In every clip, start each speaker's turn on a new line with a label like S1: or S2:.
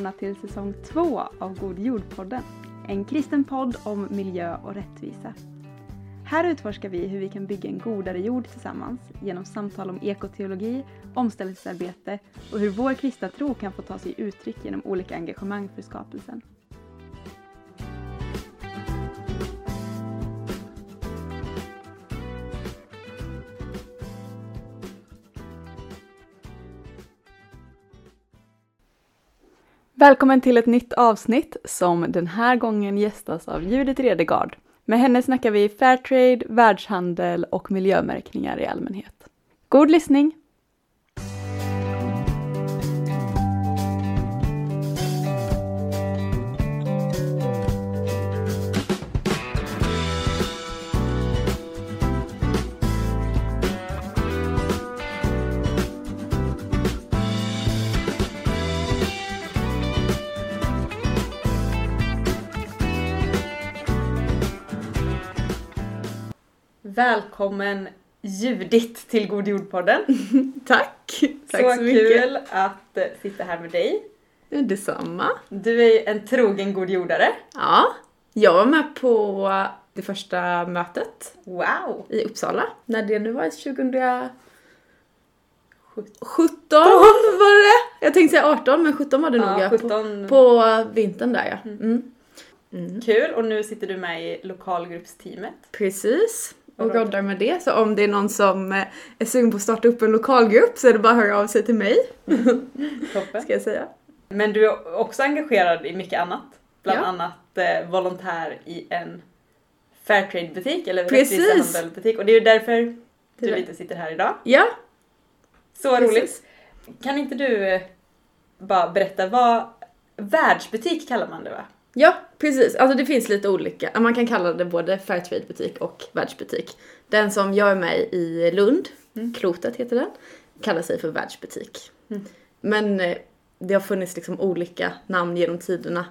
S1: välkomna till säsong två av God jord-podden. En kristen podd om miljö och rättvisa. Här utforskar vi hur vi kan bygga en godare jord tillsammans genom samtal om ekoteologi, omställningsarbete och hur vår kristna tro kan få ta sig uttryck genom olika engagemang för skapelsen. Välkommen till ett nytt avsnitt som den här gången gästas av Judith Redegard. Med henne snackar vi Fairtrade, världshandel och miljömärkningar i allmänhet. God lyssning! Välkommen Judit till God jord-podden.
S2: Tack! Tack
S1: så,
S2: så, mycket.
S1: kul att eh, sitta här med dig.
S2: Detsamma.
S1: Du är en trogen god jordare.
S2: Ja, jag var med på det första mötet
S1: Wow!
S2: i Uppsala. När det nu var 2017
S1: Sjutton.
S2: var det. Jag tänkte säga 18 men 17 var det nog
S1: Ja,
S2: ja,
S1: 17.
S2: På, på vintern där ja. Mm. Mm.
S1: Kul och nu sitter du med i lokalgruppsteamet.
S2: Precis. Och roddar med det. Så om det är någon som eh, är sugen på att starta upp en lokalgrupp så är det bara att höra av sig till mig.
S1: Toppen.
S2: Ska jag säga.
S1: Men du är också engagerad i mycket annat. Bland
S2: Ja.
S1: annat eh, volontär i en Fairtrade-butik eller
S2: Precis.
S1: rättvisehandelbutik och det är ju därför du lite sitter här idag.
S2: Ja,
S1: Så
S2: Precis.
S1: roligt! Kan inte du eh, bara berätta vad världsbutik kallar man det va?
S2: Ja, precis. Alltså det finns lite olika. Man kan kalla det både Fairtrade-butik och världsbutik. Den som jag är med i Lund,
S1: Mm.
S2: Klotet heter den, kallar sig för världsbutik.
S1: Mm.
S2: Men eh, det har funnits liksom olika namn genom tiderna.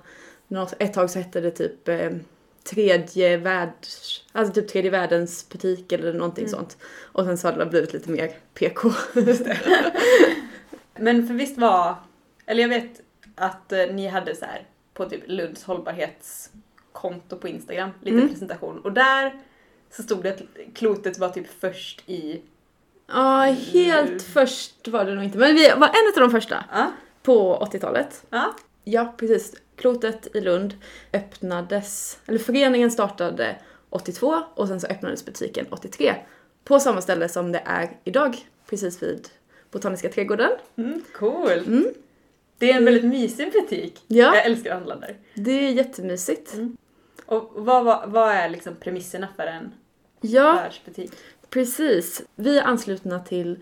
S2: Ett tag så hette det typ eh, tredje världs, alltså typ tredje världens butik eller någonting
S1: Mm.
S2: sånt. Och sen så har det blivit lite mer PK.
S1: Men för visst var, eller jag vet att eh, ni hade så här på typ Lunds hållbarhetskonto på Instagram, lite
S2: Mm.
S1: presentation och där så stod det att klotet var typ först i,
S2: Ja, helt
S1: Mm.
S2: först var det nog inte. Men vi var en av de första
S1: ja,
S2: på 80-talet.
S1: ja,
S2: Ja, precis. Klotet i Lund öppnades, eller föreningen startade 82 och sen så öppnades butiken 83 på samma ställe som det är idag, precis vid Botaniska trädgården.
S1: mm, cool.
S2: Mm.
S1: Det är en väldigt mysig butik.
S2: Ja,
S1: Jag älskar att handla där.
S2: det är jättemysigt.
S1: Mm. Och vad, vad, vad är liksom premisserna för en
S2: Ja,
S1: världsbutik?
S2: precis. Vi är anslutna till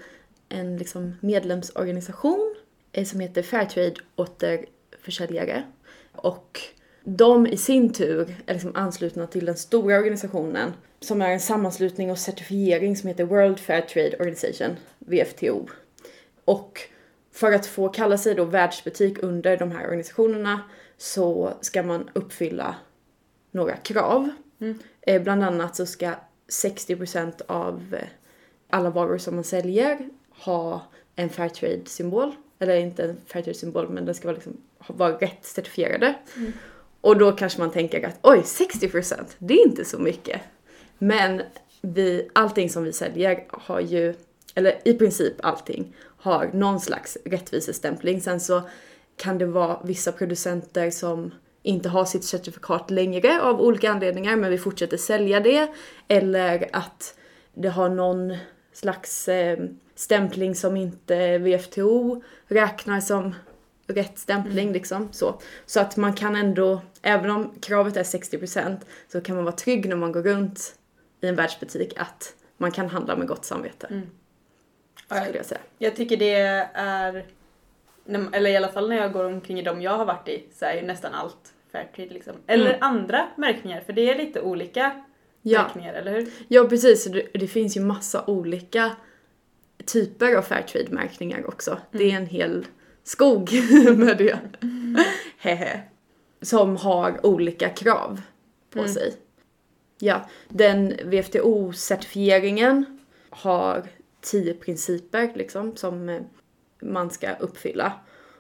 S2: en liksom medlemsorganisation eh, som heter Fairtrade återförsäljare. Och de i sin tur är liksom anslutna till den stora organisationen som är en sammanslutning och certifiering som heter World Fair Trade Organization, VFTO. Och för att få kalla sig då världsbutik under de här organisationerna så ska man uppfylla några krav.
S1: Mm.
S2: Eh, bland annat så ska 60% av eh, alla varor som man säljer ha en Fairtrade-symbol. Eller inte en Fairtrade-symbol, men den ska vara, liksom, vara rätt certifierade.
S1: Mm.
S2: Och då kanske man tänker att oj, 60% det är inte så mycket. Men vi, allting som vi säljer har ju, eller i princip allting, har någon slags rättvisestämpling. Sen så kan det vara vissa producenter som inte har sitt certifikat längre av olika anledningar men vi fortsätter sälja det. Eller att det har någon slags eh, stämpling som inte VFTO räknar som rätt stämpling liksom. Så. så att man kan ändå, även om kravet är 60% så kan man vara trygg när man går runt i en världsbutik att man kan handla med gott samvete.
S1: Mm.
S2: Skulle jag säga.
S1: Jag tycker det är, eller i alla fall när jag går omkring i de jag har varit i så är ju nästan allt Fairtrade liksom. Eller
S2: Mm.
S1: andra märkningar för det är lite olika
S2: Ja.
S1: märkningar, eller hur?
S2: Ja precis, det, det finns ju massa olika typer av Fairtrade-märkningar också. Det är en hel skog med det. Hehe. Som har olika krav på
S1: Mm.
S2: sig. Ja, den VFTO-certifieringen har tio principer liksom som eh, man ska uppfylla.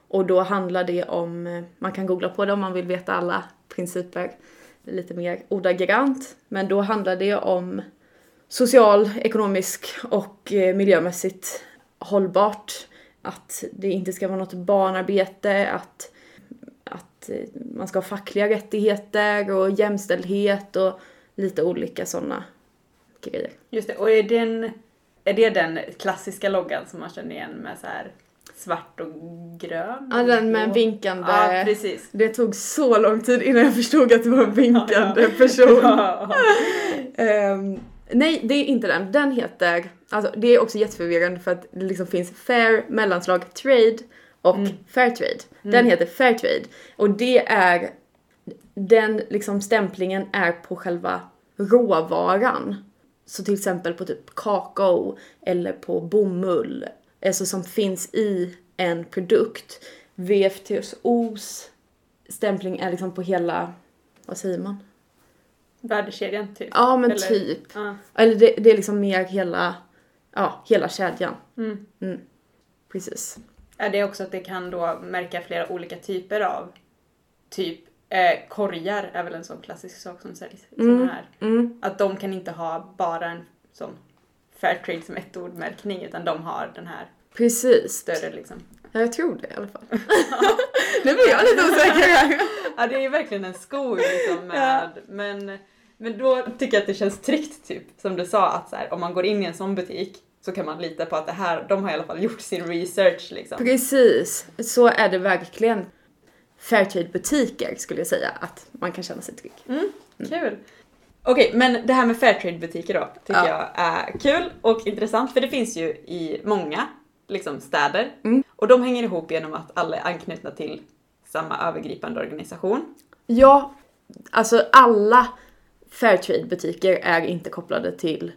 S2: Och då handlar det om, eh, man kan googla på det om man vill veta alla principer lite mer ordagrant. Men då handlar det om social, ekonomisk och eh, miljömässigt hållbart. Att det inte ska vara något barnarbete, att, att man ska ha fackliga rättigheter och jämställdhet och lite olika sådana grejer.
S1: Just det, och är, den, är det den klassiska loggan som man känner igen med så här svart och grön?
S2: Ja, den med en vinkande.
S1: Ja, precis.
S2: Det tog så lång tid innan jag förstod att det var en vinkande person.
S1: Ja.
S2: Ehm, nej, det är inte den. Den heter, alltså det är också jätteförvirrande för att det liksom finns fair mellanslag trade och
S1: Mm.
S2: fair trade. Den heter fair trade och det är, den liksom stämplingen är på själva råvaran. Så till exempel på typ kakao eller på bomull, alltså som finns i en produkt. VFTOs stämpling är liksom på hela, vad säger man?
S1: Värdekedjan typ.
S2: Ja men
S1: Eller-
S2: typ.
S1: Ja.
S2: Eller det, det är liksom mer hela, ja, hela kedjan.
S1: Mm.
S2: Mm. Precis.
S1: Är det också att det kan då märka flera olika typer av typ eh, korgar är väl en sån klassisk sak som säljs.
S2: Mm.
S1: Här.
S2: Mm.
S1: Att de kan inte ha bara en sån Fairtrade som ett ordmärkning utan de har den här
S2: Precis.
S1: större liksom.
S2: Ja, jag tror det i alla fall. nu blir jag lite osäker.
S1: Ja det är verkligen en skog liksom med, men, men då tycker jag att det känns tryggt typ som du sa att så här, om man går in i en sån butik så kan man lita på att det här, de har i alla fall gjort sin research liksom.
S2: Precis, så är det verkligen. Fairtrade-butiker skulle jag säga att man kan känna sig trygg.
S1: Kul! Okej, men det här med Fairtrade-butiker då tycker
S2: Ja.
S1: jag är kul och intressant för det finns ju i många liksom, städer
S2: Mm.
S1: och de hänger ihop genom att alla är anknutna till samma övergripande organisation.
S2: Ja, alltså alla Fairtrade-butiker är inte kopplade till,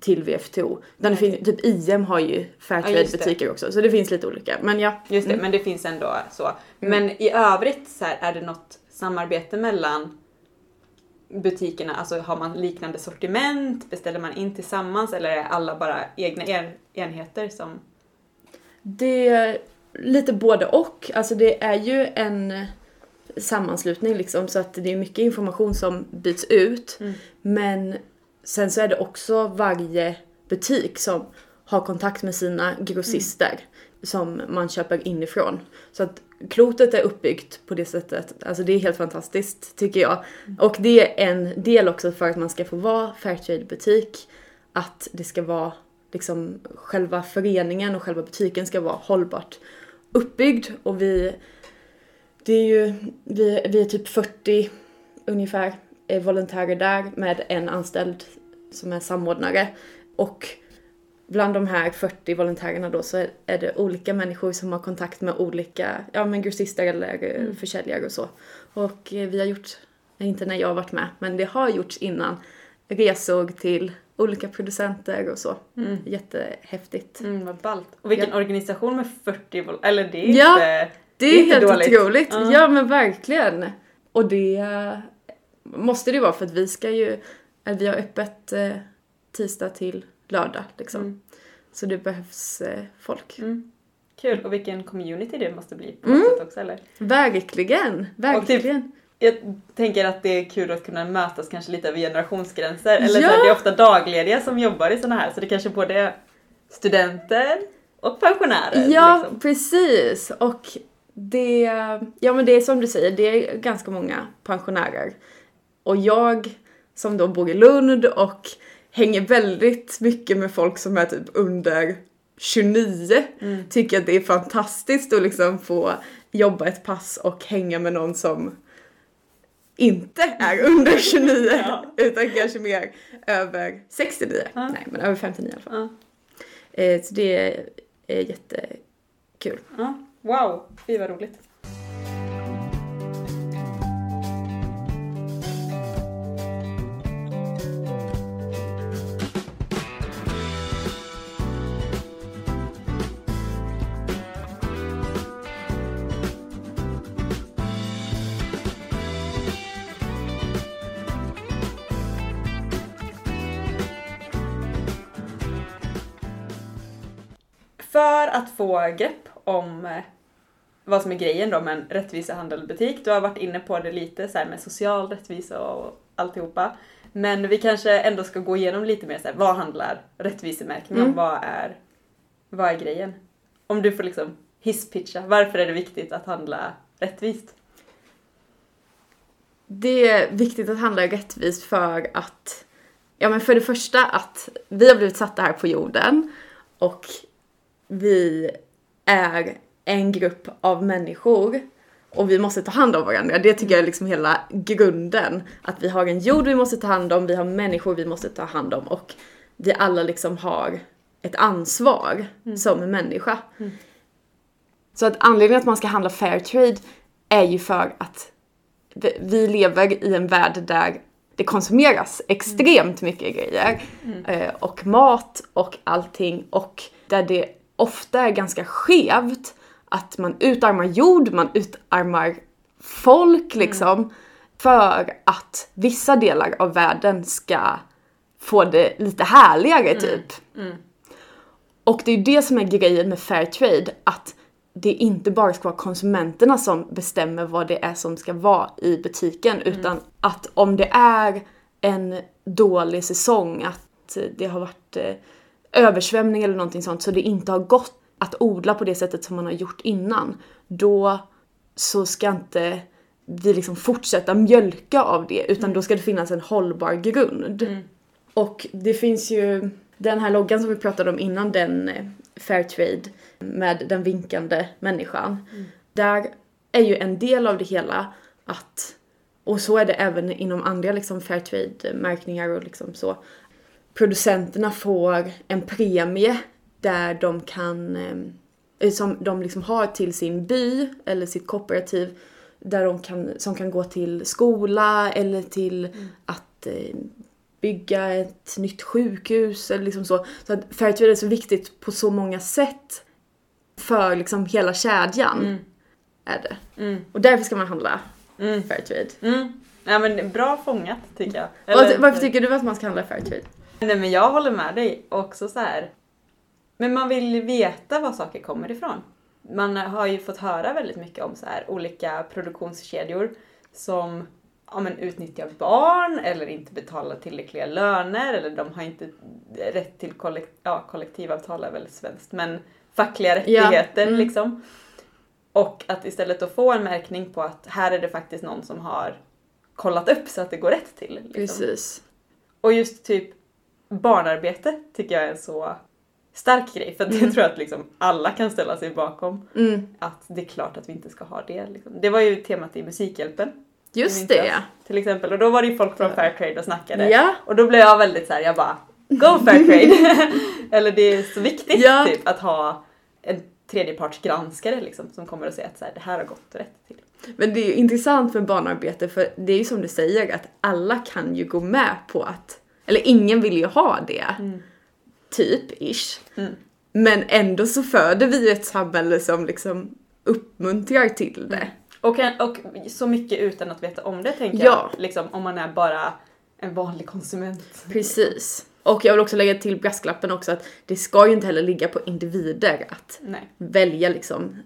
S2: till VFTO. Det
S1: Nej.
S2: finns, typ IM har ju
S1: Ja,
S2: Fairtrade-butiker också, så det finns lite olika. Men ja.
S1: Just det,
S2: Mm.
S1: men det finns ändå så. Men i övrigt så här, är det något samarbete mellan butikerna? Alltså har man liknande sortiment? Beställer man in tillsammans eller är alla bara egna en- enheter som...
S2: Det är lite både och. Alltså det är ju en sammanslutning liksom så att det är mycket information som byts ut.
S1: Mm.
S2: Men sen så är det också varje butik som har kontakt med sina grossister som man köper inifrån. Så att klotet är uppbyggt på det sättet. Alltså det är helt fantastiskt tycker jag. Och det är en del också för att man ska få vara Fairtrade-butik. Att det ska vara liksom själva föreningen och själva butiken ska vara hållbart uppbyggd och vi det är ju, vi, vi är typ 40 ungefär volontärer där med en anställd som är samordnare och bland de här 40 volontärerna då så är, det olika människor som har kontakt med olika, ja men grossister eller mm. försäljare och så. Och eh, vi har gjort, inte när jag har varit med, men det har gjorts innan, resor till olika producenter och så.
S1: Mm.
S2: Jättehäftigt.
S1: Mm, vad ballt. Och vilken
S2: Ja.
S1: organisation med 40 vol- Eller det är
S2: Ja.
S1: inte...
S2: Det är,
S1: Det är
S2: helt
S1: dåligt.
S2: otroligt.
S1: Ja.
S2: Ja men verkligen. Och det eh, måste det vara för att vi ska ju, vi har öppet eh, tisdag till lördag liksom.
S1: Mm.
S2: Så det behövs eh, folk.
S1: Mm. Kul. Och vilken community det måste bli på
S2: Mm.
S1: något sätt också eller?
S2: Verkligen, verkligen.
S1: Jag tänker att det är kul att kunna mötas kanske lite över generationsgränser. Eller så
S2: Ja.
S1: här, det är ofta daglediga som jobbar i såna här så det kanske både är studenter och pensionärer.
S2: Ja,
S1: Liksom.
S2: precis. Och det, ja men det är som du säger, det är ganska många pensionärer. Och jag som då bor i Lund och hänger väldigt mycket med folk som är typ under 29
S1: Mm.
S2: tycker att det är fantastiskt att liksom få jobba ett pass och hänga med någon som inte är under 29
S1: Ja.
S2: utan kanske mer över 69.
S1: Ja.
S2: Nej men över 59 i alla fall.
S1: Ja.
S2: Eh, så det är, jättekul.
S1: Wow, fy vad roligt. Att få grepp om eh, vad som är grejen då med en rättvisehandelbutik. Du har varit inne på det lite så med social rättvisa och alltihopa. Men vi kanske ändå ska gå igenom lite mer så här, vad handlar rättvisemärkning om?
S2: Mm.
S1: Vad, är, vad är grejen? Om du får liksom hisspitcha, varför är det viktigt att handla rättvist?
S2: Det är viktigt att handla rättvist för att, ja men för det första att vi har blivit satta här på jorden och vi är en grupp av människor och vi måste ta hand om varandra. Det tycker jag är liksom hela grunden. Att vi har en jord vi måste ta hand om, vi har människor vi måste ta hand om och vi alla liksom har ett ansvar som människa. Så att anledningen att man ska handla fair trade är ju för att vi- lever i en värld där det konsumeras extremt mycket grejer. Eh, och mat och allting. Och där det ofta är ganska skevt. Att man utarmar jord, man utarmar folk liksom. För att vissa delar av världen ska få det lite härligare typ. Och det är ju det som är grejen med fair trade, att det inte bara ska vara konsumenterna som bestämmer vad det är som ska vara i butiken, utan att om det är en dålig säsong, att det har varit eh, översvämning eller någonting sånt, så det inte har gått att odla på det sättet som man har gjort innan, då så ska inte vi liksom fortsätta mjölka av det, utan då ska det finnas en hållbar grund. Och det finns ju den här loggan som vi pratade om innan, den eh, Fairtrade med den vinkande människan. Där är ju en del av det hela att, och så är det även inom andra liksom Fairtrade-märkningar och liksom så, producenterna får en premie där de kan, eh, som de liksom har till sin by eller sitt kooperativ, där de kan, som kan gå till skola eller till att eh, bygga ett nytt sjukhus eller liksom så. Så att Fairtrade är så viktigt på så många sätt för liksom hela kedjan. Är det.
S1: Mm.
S2: Och därför ska man handla
S1: Mm.
S2: Fairtrade.
S1: Mm. Ja, men bra fångat tycker jag.
S2: Varför,
S1: Eller-
S2: varför tycker du att man ska handla Fairtrade?
S1: Nej men jag håller med dig också så här. Men man vill veta var saker kommer ifrån. Man har ju fått höra väldigt mycket om så här olika produktionskedjor som ja, men utnyttjar barn eller inte betalar tillräckliga löner eller de har inte rätt till kollek- ja, kollektivavtal är väl svenskt men fackliga
S2: Ja,
S1: rättigheter
S2: mm.
S1: liksom. Och att istället då få en märkning på att här är det faktiskt någon som har kollat upp så att det går rätt till. Liksom.
S2: Precis.
S1: Och just typ barnarbete tycker jag är en så stark grej för det tror jag att liksom alla kan ställa sig bakom.
S2: Mm.
S1: Att det är klart att vi inte ska ha det. Liksom. Det var ju temat i Musikhjälpen
S2: Just det
S1: vintras, till exempel. Och då var det ju folk från Fairtrade och snackade.
S2: Ja.
S1: Och då blev jag väldigt så här, jag bara Go Fairtrade! Eller det är så viktigt
S2: Ja.
S1: typ att ha en tredjepartsgranskare liksom som kommer och säga att så här, det här har gått rätt till.
S2: Men det är ju intressant med barnarbete för det är ju som du säger att alla kan ju gå med på att, eller ingen vill ju ha det. Typ, ish.
S1: Mm.
S2: Men ändå så föder vi ett samhälle som liksom uppmuntrar till det.
S1: Och, kan, och så mycket utan att veta om det tänker
S2: Ja.
S1: jag. Liksom, om man är bara en vanlig konsument.
S2: Precis. Och jag vill också lägga till brasklappen också att det ska ju inte heller ligga på individer att
S1: Nej.
S2: välja liksom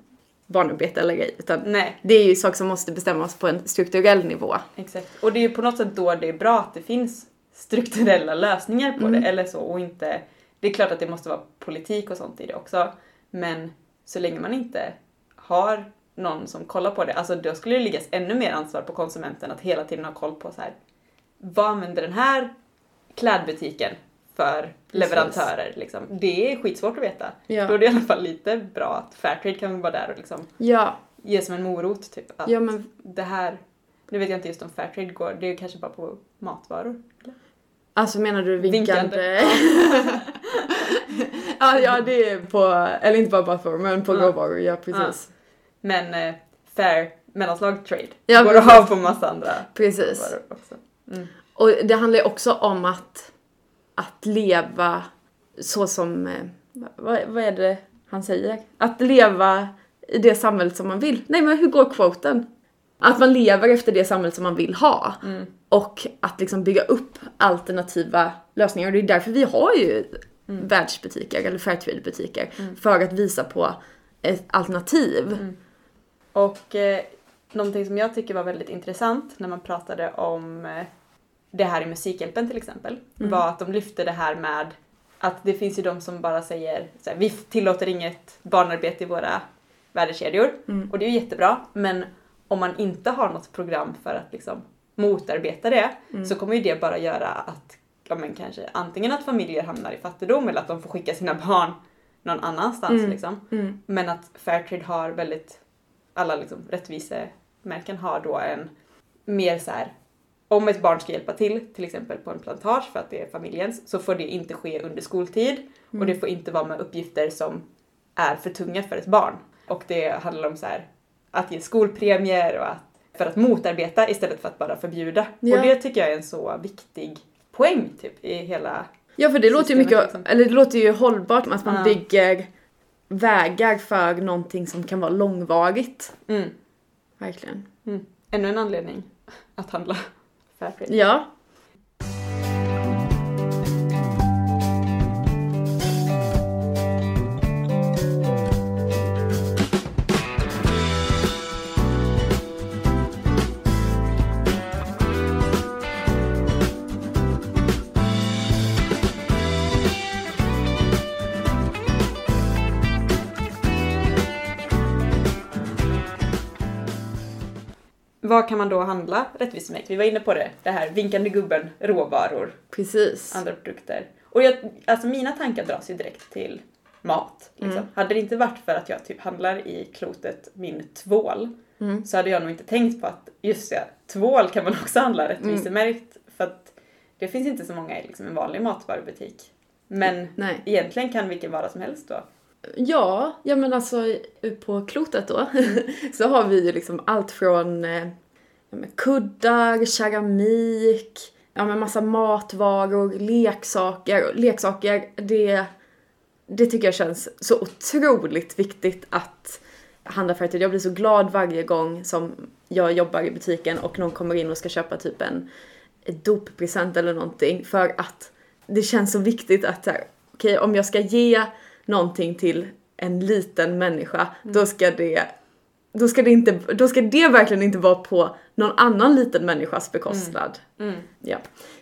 S2: barnarbete eller ej. Utan
S1: Nej,
S2: det är ju saker som måste bestämmas på en strukturell nivå.
S1: exakt. Och det är ju på något sätt då det är bra att det finns strukturella lösningar på
S2: Mm.
S1: det. Eller så. Och inte... Det är klart att det måste vara politik och sånt i det också. Men så länge man inte har någon som kollar på det, alltså då skulle det läggas ännu mer ansvar på konsumenten att hela tiden ha koll på så här. Vad använder den här klädbutiken för leverantörer? Liksom? Det är skitsvårt att veta.
S2: Ja.
S1: Då är det i alla fall lite bra att Fairtrade kan vara där och liksom
S2: Ja,
S1: ge som en morot typ. Att
S2: ja men
S1: det här, nu vet jag inte just om Fairtrade går, det är kanske bara på matvaror.
S2: Alltså menar du vinkande?
S1: Vinkande.
S2: ja, ja, det är på, eller inte bara matvaror men på
S1: Ja.
S2: råvaror, ja precis.
S1: Men eh, fair mellanslag trade
S2: Ja,
S1: går
S2: precis.
S1: att ha på massa andra
S2: Precis.
S1: Mm.
S2: Och det handlar ju också om att, att leva så som, eh, vad, vad är det han säger? Att leva i det samhället som man vill. Nej men hur går quoten? Att man lever efter det samhället som man vill ha.
S1: Mm.
S2: Och att liksom bygga upp alternativa lösningar. Och det är därför vi har ju världsbutiker eller Fairtrade-butiker. För att visa på ett alternativ.
S1: Och eh, någonting som jag tycker var väldigt intressant när man pratade om eh, det här i Musikhjälpen till exempel,
S2: Mm.
S1: var att de lyfte det här med att det finns ju de som bara säger så här, vi tillåter inget barnarbete i våra värdekedjor.
S2: Mm.
S1: Och det är ju jättebra, men om man inte har något program för att liksom motarbeta det
S2: Mm.
S1: så kommer ju det bara göra att ja, men kanske antingen att familjer hamnar i fattigdom eller att de får skicka sina barn någon annanstans
S2: Mm.
S1: liksom.
S2: Mm.
S1: Men att Fairtrade har väldigt, alla liksom rättvisemärken har då en mer så här om ett barn ska hjälpa till, till exempel på en plantage för att det är familjens, så får det inte ske under skoltid och det får inte vara med uppgifter som är för tunga för ett barn. Och det handlar om så här att ge skolpremier och att, för att motarbeta istället för att bara förbjuda.
S2: Ja.
S1: Och det tycker jag är en så viktig poäng typ i hela...
S2: Ja för det låter ju mycket,
S1: liksom.
S2: eller det låter ju hållbart att man
S1: Ja.
S2: bygger vägar för någonting som kan vara långvarigt.
S1: Mm,
S2: Verkligen.
S1: mm. Ännu en anledning att handla Fairtrade.
S2: Ja.
S1: Vad kan man då handla rättvisemärkt? Vi var inne på det, det här vinkande gubben, råvaror,
S2: Precis.
S1: andra produkter. Och jag, alltså mina tankar dras ju direkt till mat. Liksom.
S2: Mm.
S1: Hade det inte varit för att jag typ handlar i klotet min tvål
S2: Mm.
S1: så hade jag nog inte tänkt på att just det, tvål kan man också handla rättvisemärkt för att det finns inte så många i liksom en vanlig matvarubutik. Men
S2: Nej.
S1: egentligen kan vilken vara som helst då.
S2: Ja, ja men alltså på klotet då så har vi ju liksom allt från eh, ja, kuddar, keramik, ja men massa matvaror, leksaker. Leksaker, det, det tycker jag känns så otroligt viktigt att handla Fairtrade. Jag blir så glad varje gång som jag jobbar i butiken och någon kommer in och ska köpa typ en doppresent eller någonting för att det känns så viktigt att okej om jag ska ge någonting till en liten människa då ska det då ska det inte, då ska det verkligen inte vara på någon annan liten människas bekostnad.
S1: Mm.
S2: Ja,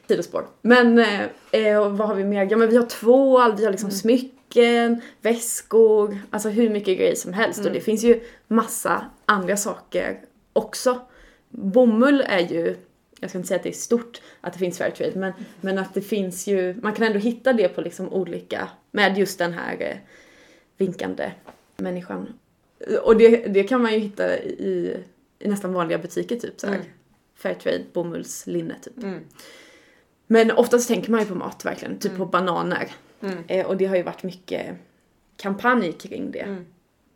S2: sidospår. Men eh, eh, vad har vi mer? Ja men vi har tvål, vi har liksom smycken, väskor, alltså hur mycket grejer som helst och det finns ju massa andra saker också. Bomull är ju, jag ska inte säga att det är stort att det finns Fairtrade men, men att det finns ju, man kan ändå hitta det på liksom olika, med just den här eh, vinkande människan. Och det, det kan man ju hitta i, i nästan vanliga butiker typ så här.
S1: Mm.
S2: Fairtrade, bomullslinne typ.
S1: Mm.
S2: Men oftast tänker man ju på mat verkligen, typ på bananer.
S1: Mm.
S2: Eh, och det har ju varit mycket kampanj kring det.
S1: Mm.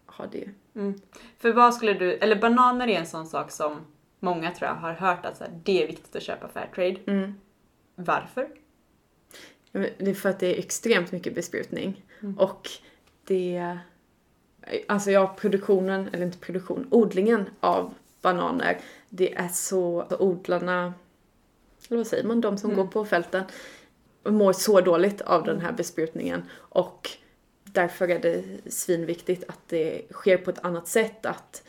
S2: Har det ju.
S1: Mm. För vad skulle du, eller bananer är en sån sak som många tror jag har hört att så här, det är viktigt att köpa Fairtrade.
S2: Mm.
S1: Varför?
S2: Det är för att det är extremt mycket besprutning. Och det... Alltså ja, produktionen, eller inte produktion, odlingen av bananer, det är så... Odlarna, eller vad säger man, de som
S1: Mm.
S2: går på fälten, mår så dåligt av den här besprutningen. Och därför är det svinviktigt att det sker på ett annat sätt, att...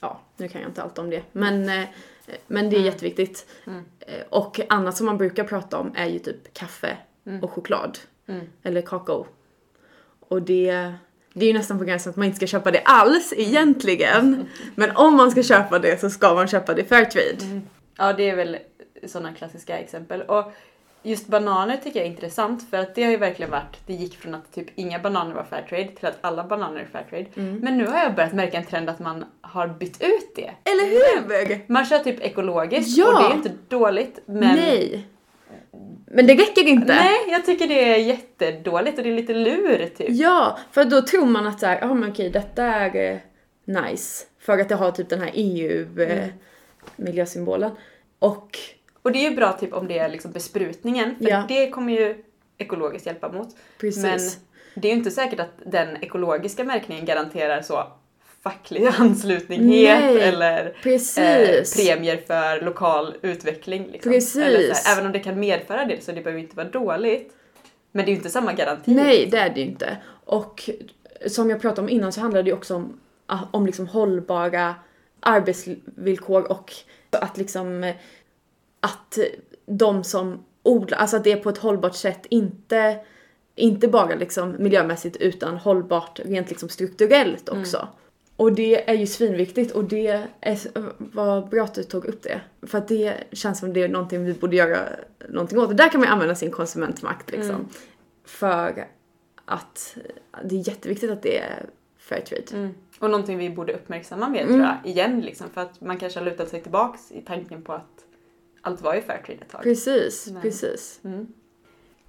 S2: Ja, nu kan jag inte allt om det, men, eh, men det är
S1: Mm.
S2: jätteviktigt.
S1: Mm.
S2: Eh, Och annat som man brukar prata om är ju typ kaffe
S1: Mm.
S2: och choklad.
S1: Mm.
S2: Eller kakao. Och det, det är ju nästan på gränsen att man inte ska köpa det alls egentligen. Men om man ska köpa det så ska man köpa det Fairtrade.
S1: Ja, det är väl sådana klassiska exempel. Och just bananer tycker jag är intressant för att det har ju verkligen varit, det gick från att typ inga bananer var Fairtrade till att alla bananer är Fairtrade.
S2: Mm.
S1: Men nu har jag börjat märka en trend att man har bytt ut det.
S2: Eller hur?
S1: Man kör typ ekologiskt
S2: Ja.
S1: och det är inte dåligt men
S2: Nej. Men det räcker inte.
S1: Nej, jag tycker det är jättedåligt och det är lite lur typ.
S2: Ja, för då tror man att så här, ja men okej detta är eh, nice. För att det har typ den här EU-miljösymbolen. Och
S1: Och det är ju bra typ om det är liksom besprutningen för
S2: Ja.
S1: det kommer ju ekologiskt hjälpa mot.
S2: precis.
S1: Men det är ju inte säkert att den ekologiska märkningen garanterar så facklig anslutninghet
S2: Nej,
S1: eller eh, premier för lokal utveckling. Liksom. Här, även om det kan medföra det så det behöver inte vara dåligt. Men det är ju inte samma garanti.
S2: Nej, det är det ju inte. Och som jag pratade om innan så handlar det ju också om ah, om liksom hållbara arbetsvillkor och att liksom eh, att de som odlar, alltså att det är på ett hållbart sätt inte, inte bara liksom miljömässigt utan hållbart rent liksom strukturellt också. Mm. Och det är ju svinviktigt och det är, vad bra att du tog upp det. För att det känns som det är någonting vi borde göra någonting åt. Och där kan man använda sin konsumentmakt liksom. Mm. För att det är jätteviktigt att det är Fairtrade. Mm.
S1: Och någonting vi borde uppmärksamma mer mm. tror jag, igen liksom. För att man kanske har lutat sig tillbaks i tanken på att allt var ju Fairtrade ett tag.
S2: Precis, Men, precis. Mm.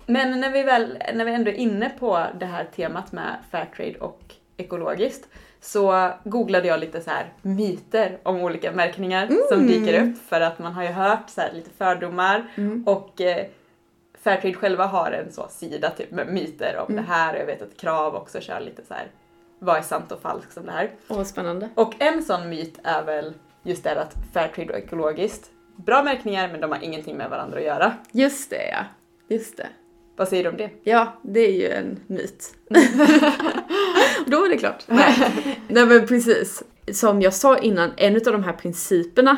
S1: Men när vi väl, när vi ändå är inne på det här temat med Fairtrade och ekologiskt så googlade jag lite så här myter om olika märkningar mm. som dyker upp för att man har ju hört så lite fördomar mm. och eh, Fairtrade själva har en så sida typ med myter om mm. det här och jag vet att Krav också kör lite så här vad är sant och falskt om det här.
S2: Åh, vad spännande.
S1: Och en sån myt är väl just det att Fairtrade och ekologiskt, bra märkningar men de har ingenting med varandra att göra.
S2: Just det ja, just det.
S1: Vad säger du om det?
S2: Ja, det är ju en myt. Då var det klart. Nej. Nej men precis. Som jag sa innan, en av de här principerna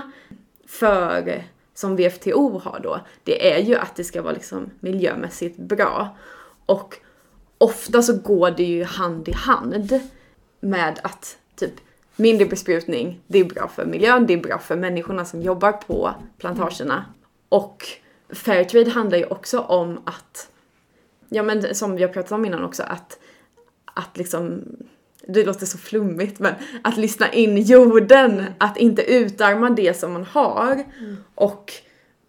S2: för som VFTO har då, det är ju att det ska vara liksom miljömässigt bra. Och ofta så går det ju hand i hand med att typ mindre besprutning, det är bra för miljön, det är bra för människorna som jobbar på plantagerna. Och Fairtrade handlar ju också om att, ja men som vi har pratat om innan också, att, att liksom det låter så flummigt men att lyssna in jorden, mm. att inte utarma det som man har. Mm. Och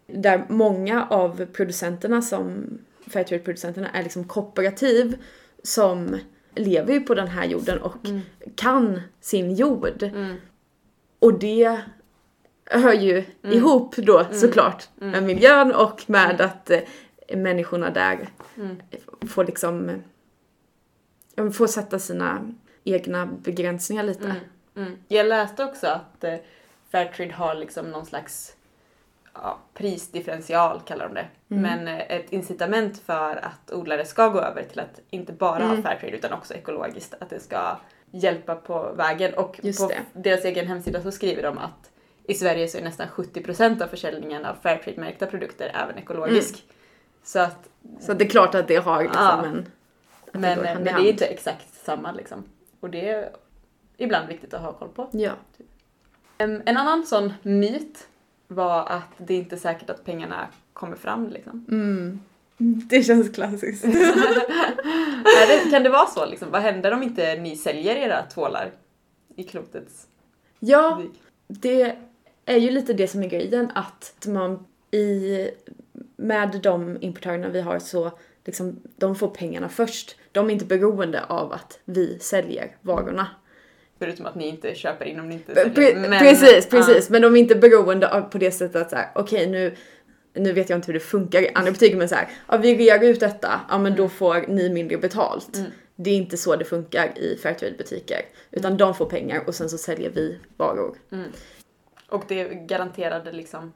S2: där många av producenterna som Fairtrade-producenterna är liksom kooperativ som lever ju på den här jorden och mm. kan sin jord. Mm. Och det hör ju mm. ihop då mm. såklart med miljön och med att eh, människorna där får liksom får sätta sina egna begränsningar lite.
S1: Jag läste också att eh, Fairtrade har liksom någon slags ja, prisdifferential kallar de det. Mm. Men eh, ett incitament för att odlare ska gå över till att inte bara mm. ha Fairtrade utan också ekologiskt. Att det ska hjälpa på vägen. Och Just på det. deras egen hemsida så skriver de att i Sverige så är nästan 70% av försäljningen av Fairtrade-märkta produkter även ekologisk. Mm. Så att...
S2: Så det är klart att det har liksom ja. en...
S1: Men, men det är inte exakt samma liksom. Och det är ibland viktigt att ha koll på.
S2: Ja.
S1: En annan sån myt var att det inte är säkert att pengarna kommer fram liksom.
S2: Mm. Det känns klassiskt.
S1: det, kan det vara så liksom? Vad händer om inte ni säljer era tvålar i klotets
S2: Ja, det är ju lite det som är grejen att man i, med de importörerna vi har så liksom, de får pengarna först. De är inte beroende av att vi säljer varorna.
S1: Förutom att ni inte köper in om ni inte säljer.
S2: Pre men, precis, precis. Uh. Men de är inte beroende av på det sättet att såhär, okej okay, nu nu vet jag inte hur det funkar i andra butiker men såhär, ja vi rear ut detta, ja men mm. då får ni mindre betalt. Mm. Det är inte så det funkar i Fairtrade-butiker. Utan mm. de får pengar och sen så säljer vi varor.
S1: Mm. Och det är garanterade liksom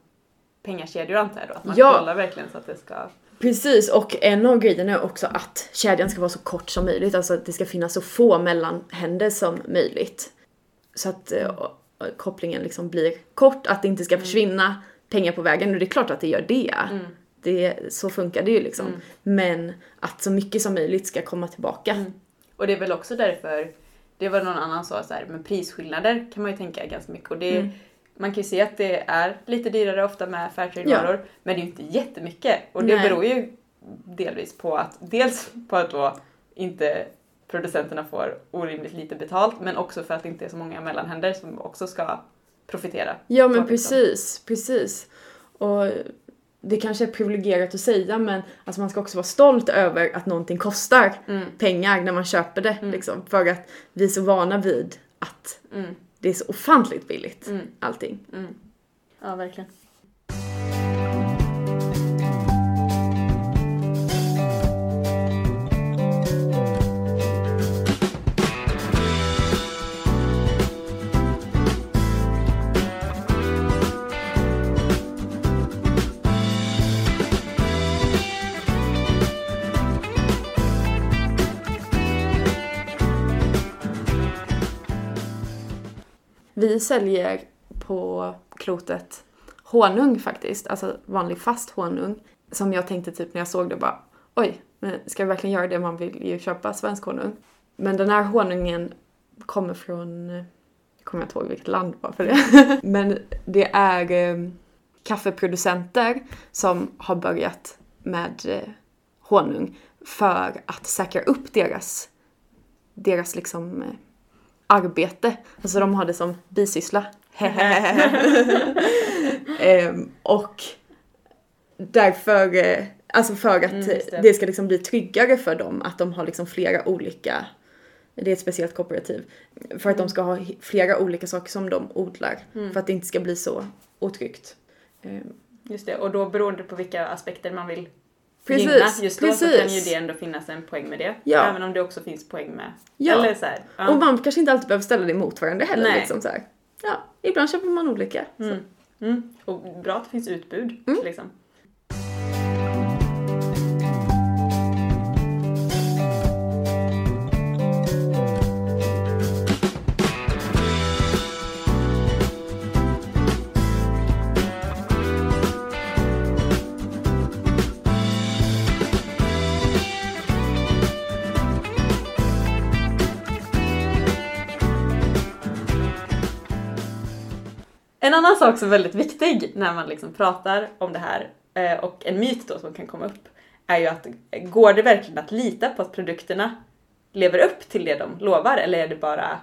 S1: pengakedjor antar jag då? Att man ja. kollar verkligen så att det ska
S2: Precis, och en av grejerna är också att kedjan ska vara så kort som möjligt, alltså att det ska finnas så få mellanhänder som möjligt. Så att uh, kopplingen liksom blir kort, att det inte ska mm. försvinna pengar på vägen, och det är klart att det gör det. Mm. det så funkar det ju liksom. Mm. Men att så mycket som möjligt ska komma tillbaka. Mm.
S1: Och det är väl också därför, det var någon annan sa så här, men prisskillnader kan man ju tänka ganska mycket och det mm man kan ju se att det är lite dyrare ofta med Fairtrade-varor, ja. men det är ju inte jättemycket. Och det Nej. beror ju delvis på att, dels på att då inte producenterna får orimligt lite betalt, men också för att det inte är så många mellanhänder som också ska profitera.
S2: Ja men precis, precis. Och det kanske är privilegierat att säga men alltså man ska också vara stolt över att någonting kostar mm. pengar när man köper det. Mm. Liksom, för att vi är så vana vid att mm det är så ofantligt billigt mm. allting.
S1: Mm. Ja, verkligen.
S2: Vi säljer på klotet honung faktiskt, alltså vanlig fast honung. Som jag tänkte typ när jag såg det bara, oj, men ska vi verkligen göra det? Man vill ju köpa svensk honung. Men den här honungen kommer från, jag kommer inte ihåg vilket land bara för det. Men det är eh, kaffeproducenter som har börjat med eh, honung för att säkra upp deras, deras liksom eh, arbete. Alltså de har det som bisyssla. Ehm, och därför, eh, alltså för att
S1: Mm, det.
S2: det. ska liksom bli tryggare för dem att de har liksom flera olika, det är ett speciellt kooperativ, för att de ska ha flera olika saker som de odlar.
S1: Mm.
S2: För att det inte ska bli så otryggt. Ehm,
S1: Just det, och då beroende på vilka aspekter man vill
S2: Precis,
S1: gynna just då så
S2: precis.
S1: kan ju det ändå finnas en poäng med det.
S2: Ja.
S1: Även om det också finns poäng med.
S2: Ja.
S1: Eller så här, ja.
S2: Och man kanske inte alltid behöver ställa det mot varandra heller.
S1: Nej.
S2: Liksom så här. Ja, ibland köper man olika. Så.
S1: Mm. Mm. Och bra att det finns utbud.
S2: Mm.
S1: Liksom. En annan sak som är väldigt viktig när man liksom pratar om det här eh, och en myt då som kan komma upp är ju att eh, går det verkligen att lita på att produkterna lever upp till det de lovar eller är det bara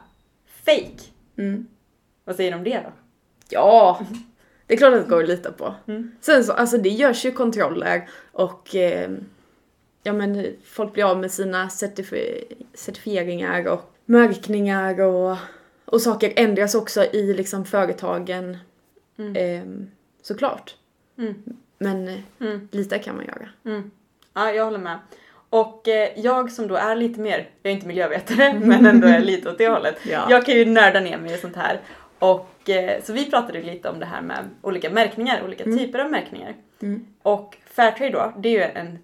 S1: fake?
S2: Mm.
S1: Vad säger du om det då?
S2: Ja, det är klart att det går att lita på.
S1: Mm.
S2: Sen så, alltså det görs ju kontroller och eh, ja men folk blir av med sina certifi- certifieringar och märkningar och, och saker ändras också i liksom företagen
S1: Mm.
S2: eh, såklart.
S1: Mm.
S2: Men eh,
S1: Mm.
S2: lita kan man göra.
S1: Mm. Ja, jag håller med. Och eh, jag som då är lite mer, jag är inte miljövetare, men ändå är lite åt det hållet.
S2: Ja.
S1: Jag kan ju nörda ner mig i sånt här. Och eh, så vi pratade lite om det här med olika märkningar, olika
S2: Mm.
S1: typer av märkningar.
S2: Mm.
S1: Och Fairtrade då, det är ju en,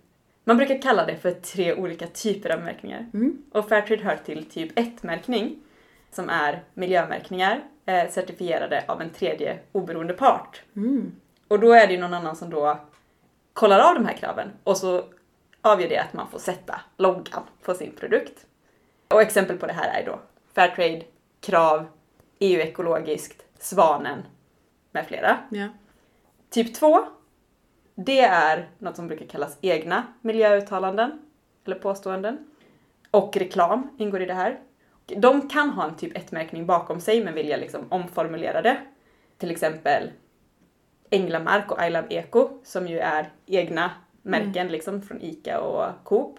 S1: man brukar kalla det för tre olika typer av märkningar. Och Fairtrade hör till typ 1-märkning, som är miljömärkningar eh, certifierade av en tredje oberoende part.
S2: Mm.
S1: Och då är det ju någon annan som då kollar av de här kraven och så avgör det att man får sätta loggan på sin produkt. Och exempel på det här är då Fairtrade, Krav, EU ekologiskt, Svanen med flera.
S2: Ja.
S1: Typ 2, det är något som brukar kallas egna miljöuttalanden eller påståenden. Och reklam ingår i det här. De kan ha en typ 1-märkning bakom sig men vilja liksom omformulera det. Till exempel Änglamark och I Love Eco som ju är egna märken liksom från ICA och Coop.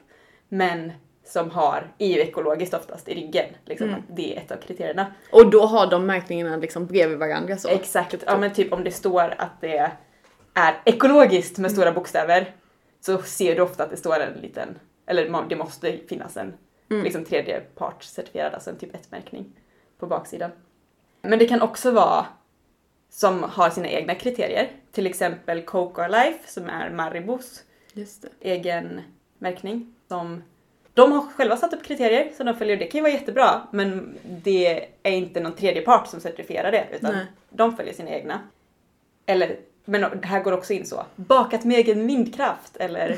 S1: Men som har EU-ekologiskt oftast i ryggen. Liksom,
S2: Mm.
S1: att det är ett av kriterierna.
S2: Och då har de märkningarna liksom bredvid varandra så.
S1: Exakt, ja men typ om det står att det är ekologiskt med stora bokstäver så ser du ofta att det står en liten, eller det måste finnas en
S2: Mm.
S1: liksom tredje part certifierad, alltså en typ 1-märkning på baksidan. Men det kan också vara som har sina egna kriterier, till exempel Coca Life som är Maribos egen märkning. Som de har själva satt upp kriterier som de följer. Det kan ju vara jättebra men det är inte någon tredje part som certifierar det utan
S2: Nej.
S1: de följer sina egna. Eller, men det här går också in så. Bakat med egen vindkraft eller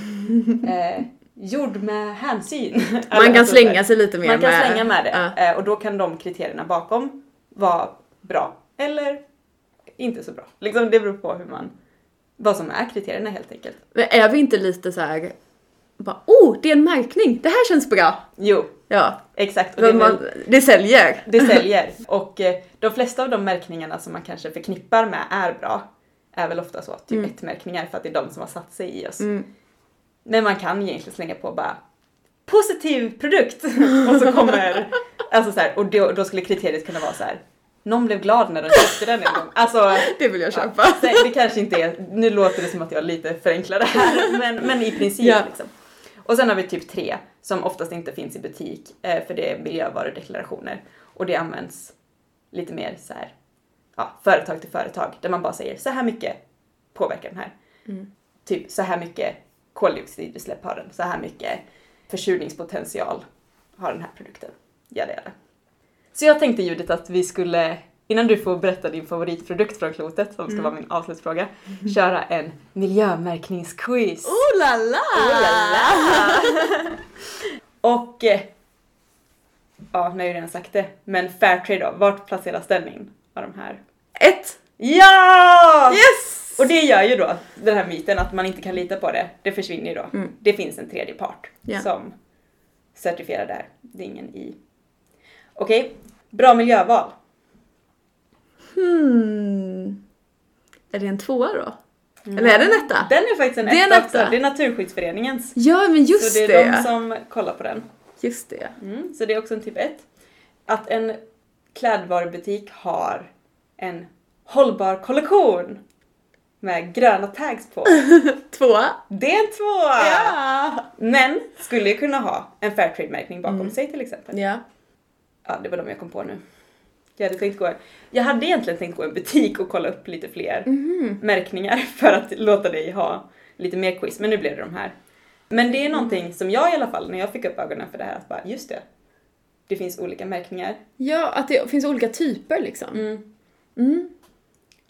S1: eh, gjord med hänsyn.
S2: Man kan
S1: alltså
S2: slänga sig lite mer
S1: man kan
S2: med...
S1: slänga med det
S2: Ja.
S1: eh, och då kan de kriterierna bakom vara bra eller inte så bra. Liksom det beror på hur man, vad som är kriterierna helt enkelt.
S2: Men är vi inte lite så här bara, oh, det är en märkning, det här känns bra.
S1: Jo,
S2: Ja,
S1: exakt. Och det, väl,
S2: man, det säljer.
S1: det säljer. Och eh, de flesta av de märkningarna som man kanske förknippar med är bra är väl ofta så, typ
S2: Mm.
S1: ett-märkningar för att det är de som har satt sig i oss.
S2: Mm.
S1: Men man kan egentligen slänga på bara positiv produkt och så kommer, alltså så här, och då, då skulle kriteriet kunna vara så här. Någon blev glad när de köpte den en gång. Alltså,
S2: Det vill jag köpa.
S1: Ja, det, det kanske inte är, nu låter det som att jag lite förenklar det här, men, men i princip
S2: Ja.
S1: liksom. Och sen har vi typ tre som oftast inte finns i butik eh, för det är miljövarudeklarationer och det används lite mer så här, ja, företag till företag där man bara säger så här mycket påverkar den här.
S2: Mm.
S1: Typ så här mycket koldioxidutsläpp har den, så här mycket försurningspotential har den här produkten. Jada, jada. Så jag tänkte Judith att vi skulle innan du får berätta din favoritprodukt från klotet, som ska
S2: Mm.
S1: vara min avslutsfråga, köra en miljömärkningsquiz.
S2: Oh la la!
S1: Oh la la! Och... eh, Ja, nu har jag redan sagt det. Men Fairtrade då, vart placeras den in av de här?
S2: Ett!
S1: Ja!
S2: Yes!
S1: Och det gör ju då den här myten att man inte kan lita på det. Det försvinner ju då.
S2: Mm.
S1: Det finns en tredje part
S2: Ja.
S1: som certifierar det här. Det är ingen i. Okej, bra miljöval.
S2: Hmm. Är det en tvåa då? Eller är det en etta?
S1: Den är faktiskt en
S2: Det är en
S1: etta också.
S2: etta.
S1: Det är Naturskyddsföreningens.
S2: Ja men just
S1: så det
S2: det!
S1: är de som kollar på den.
S2: Just det.
S1: Mm, så det är också en typ 1. Att en klädvarubutik har en hållbar kollektion med gröna tags på.
S2: Tvåa.
S1: Det är en tvåa!
S2: Ja!
S1: Men skulle ju kunna ha en Fairtrade-märkning bakom
S2: Mm.
S1: sig till exempel.
S2: Ja.
S1: Ja, det var de jag kom på nu. Jag hade, tänkt gå, jag hade egentligen tänkt gå i en butik och kolla upp lite fler
S2: Mhm.
S1: märkningar för att låta dig ha lite mer quiz, men nu blev det de här. Men det är någonting som jag i alla fall, när jag fick upp ögonen för det här, att bara just det. Det finns olika märkningar.
S2: Ja, att det finns olika typer liksom. Mm.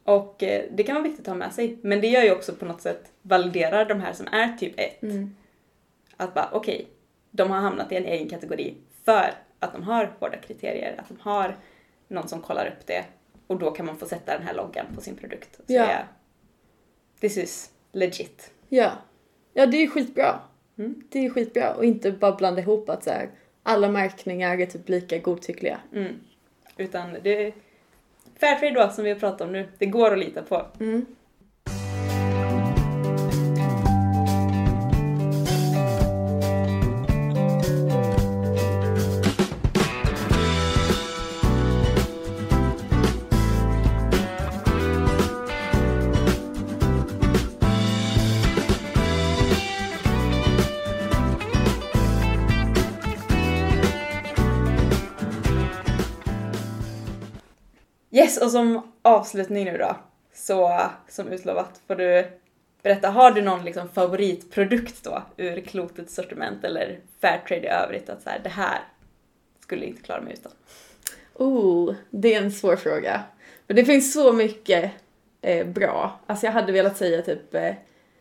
S1: Och eh, det kan vara viktigt att ha med sig. Men det gör ju också på något sätt validerar de här som är typ 1.
S2: Mm.
S1: Att bara okej, de har hamnat i en egen kategori för att de har hårda kriterier, att de har någon som kollar upp det och då kan man få sätta den här loggan på sin produkt och
S2: Ja.
S1: säga This is legit.
S2: Ja. Ja, det är skitbra.
S1: Mm.
S2: Det är skitbra och inte bara blanda ihop att så här, alla märkningar är typ lika godtyckliga.
S1: Mm. Utan det är Fairtrade då, som vi har pratat om nu, det går att lita på.
S2: Mm.
S1: Och som avslutning nu då, så som utlovat får du berätta, har du någon liksom favoritprodukt då ur klotets sortiment eller Fairtrade i övrigt? Att så här, det här skulle jag inte klara mig utan.
S2: Oh, det är en svår fråga. Men det finns så mycket eh, bra. Alltså jag hade velat säga typ eh,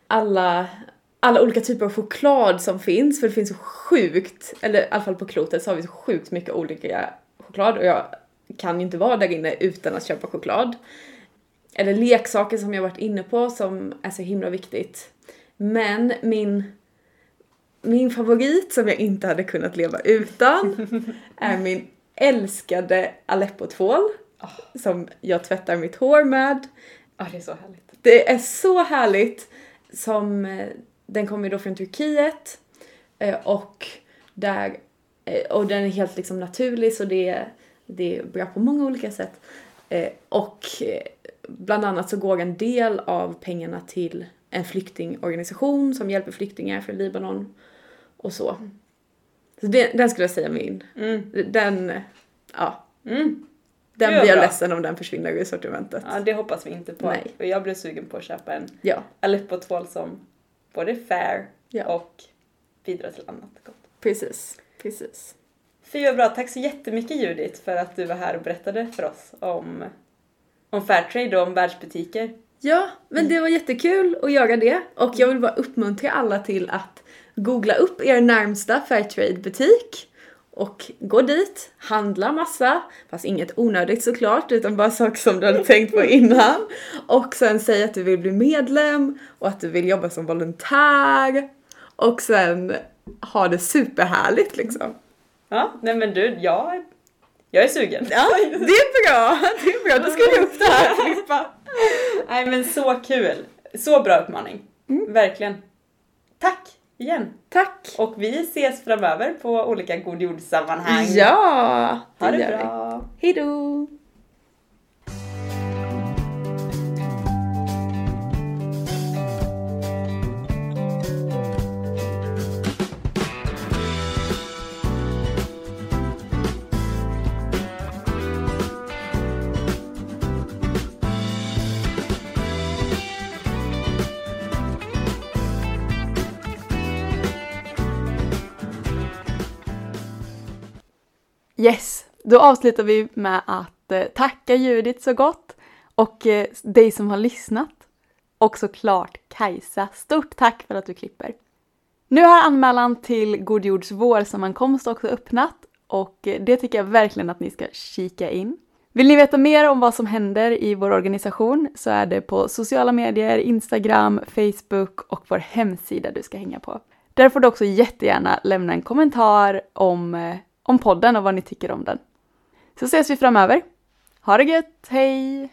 S2: alla, alla olika typer av choklad som finns, för det finns så sjukt, eller i alla fall på klotet så har vi så sjukt mycket olika choklad och jag kan ju inte vara där inne utan att köpa choklad. Eller leksaker som jag varit inne på som är så himla viktigt. Men min, min favorit som jag inte hade kunnat leva utan är min älskade Aleppo-tvål som jag tvättar mitt hår med.
S1: Ja, det är så härligt.
S2: Det är så härligt som eh, den kommer ju då från Turkiet eh, och där eh, och den är helt liksom naturlig så det är, det är bra på många olika sätt. Eh, Och eh, bland annat så går en del av pengarna till en flyktingorganisation som hjälper flyktingar från Libanon och så. Så det, den skulle jag säga min.
S1: Mm.
S2: Den, ja,
S1: Mm.
S2: den blir jag
S1: bra.
S2: ledsen om den försvinner ur sortimentet.
S1: Ja, det hoppas vi inte på.
S2: Nej.
S1: För jag blev sugen på att köpa en
S2: Ja,
S1: Aleppo-tvål som både är fair
S2: Ja.
S1: och bidrar till annat gott.
S2: precis. Precis.
S1: Fy vad bra, tack så jättemycket Judith för att du var här och berättade för oss om, om Fairtrade och om världsbutiker.
S2: Ja, men det var jättekul att göra det och jag vill bara uppmuntra alla till att googla upp er närmsta Fairtrade-butik och gå dit, handla massa, fast inget onödigt såklart, utan bara saker som du hade tänkt på innan. Och sen säga att du vill bli medlem och att du vill jobba som volontär och sen ha det superhärligt liksom.
S1: Ja, nej men du, jag, jag är sugen.
S2: Ja, det är bra! Det är bra, då ska vi upp det här Filippa.
S1: Nej men så kul! Så bra uppmaning.
S2: Mm.
S1: Verkligen. Tack igen!
S2: Tack!
S1: Och vi ses framöver på olika God jord-sammanhang.
S2: Ja!
S1: Ha det
S2: gör vi.
S1: bra!
S2: Hejdå!
S3: Yes, då avslutar vi med att
S1: eh, tacka Judit så gott och eh, dig som har lyssnat. Och såklart Kajsa, stort tack för att du klipper. Nu har anmälan till God Jords vårsammankomst också öppnat och eh, det tycker jag verkligen att ni ska kika in. Vill ni veta mer om vad som händer i vår organisation så är det på sociala medier, Instagram, Facebook och vår hemsida du ska hänga på. Där får du också jättegärna lämna en kommentar om, om podden och vad ni tycker om den. Så ses vi framöver. Ha det gött, hej!